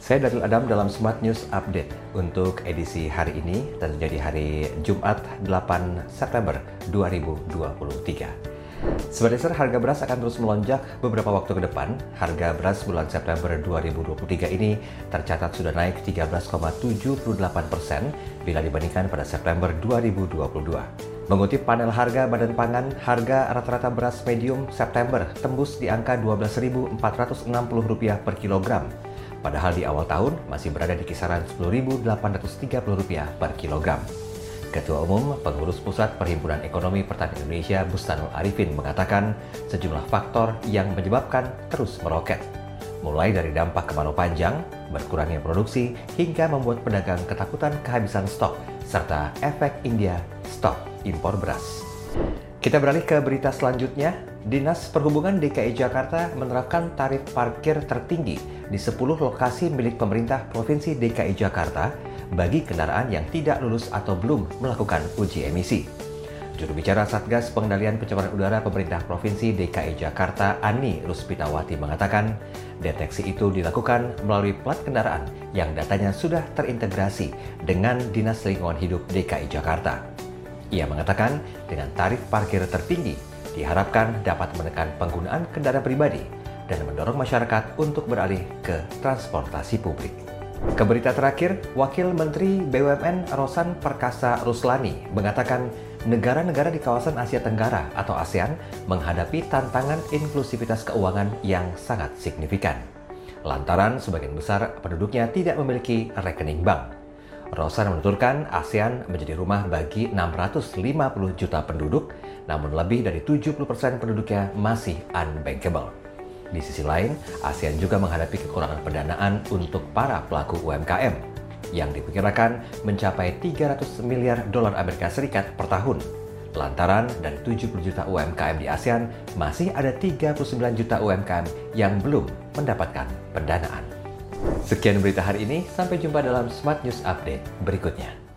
Saya Daniel Adam dalam Smart News Update untuk edisi hari ini, tentunya di hari Jumat 8 September 2023. Sebagai dasar, harga beras akan terus melonjak beberapa waktu ke depan. Harga beras bulan September 2023 ini tercatat sudah naik 13,78 persen bila dibandingkan pada September 2022. Mengutip panel harga Badan Pangan, harga rata-rata beras medium September tembus di angka Rp12.460 per kilogram. Padahal di awal tahun masih berada di kisaran Rp10.830 per kilogram. Ketua Umum Pengurus Pusat Perhimpunan Ekonomi Pertanian Indonesia Bustanul Arifin mengatakan sejumlah faktor yang menyebabkan terus meroket. Mulai dari dampak kemarau panjang, berkurangnya produksi, hingga membuat pedagang ketakutan kehabisan stok, serta efek India stop impor beras. Kita beralih ke berita selanjutnya. Dinas Perhubungan DKI Jakarta menerapkan tarif parkir tertinggi di 10 lokasi milik pemerintah Provinsi DKI Jakarta bagi kendaraan yang tidak lulus atau belum melakukan uji emisi. Juru bicara Satgas Pengendalian Pencemaran Udara Pemerintah Provinsi DKI Jakarta, Ani Ruspitawati mengatakan, deteksi itu dilakukan melalui plat kendaraan yang datanya sudah terintegrasi dengan Dinas Lingkungan Hidup DKI Jakarta. Ia mengatakan, dengan tarif parkir tertinggi, diharapkan dapat menekan penggunaan kendaraan pribadi dan mendorong masyarakat untuk beralih ke transportasi publik. Ke berita terakhir, Wakil Menteri BUMN Rosan Perkasa Ruslani mengatakan negara-negara di kawasan Asia Tenggara atau ASEAN menghadapi tantangan inklusivitas keuangan yang sangat signifikan. Lantaran sebagian besar penduduknya tidak memiliki rekening bank. Rosan menuturkan ASEAN menjadi rumah bagi 650 juta penduduk, namun lebih dari 70% penduduknya masih unbankable. Di sisi lain, ASEAN juga menghadapi kekurangan pendanaan untuk para pelaku UMKM yang diperkirakan mencapai 300 miliar dolar Amerika Serikat per tahun. Lantaran dari 70 juta UMKM di ASEAN, masih ada 39 juta UMKM yang belum mendapatkan pendanaan. Sekian berita hari ini, sampai jumpa dalam Smart News Update berikutnya.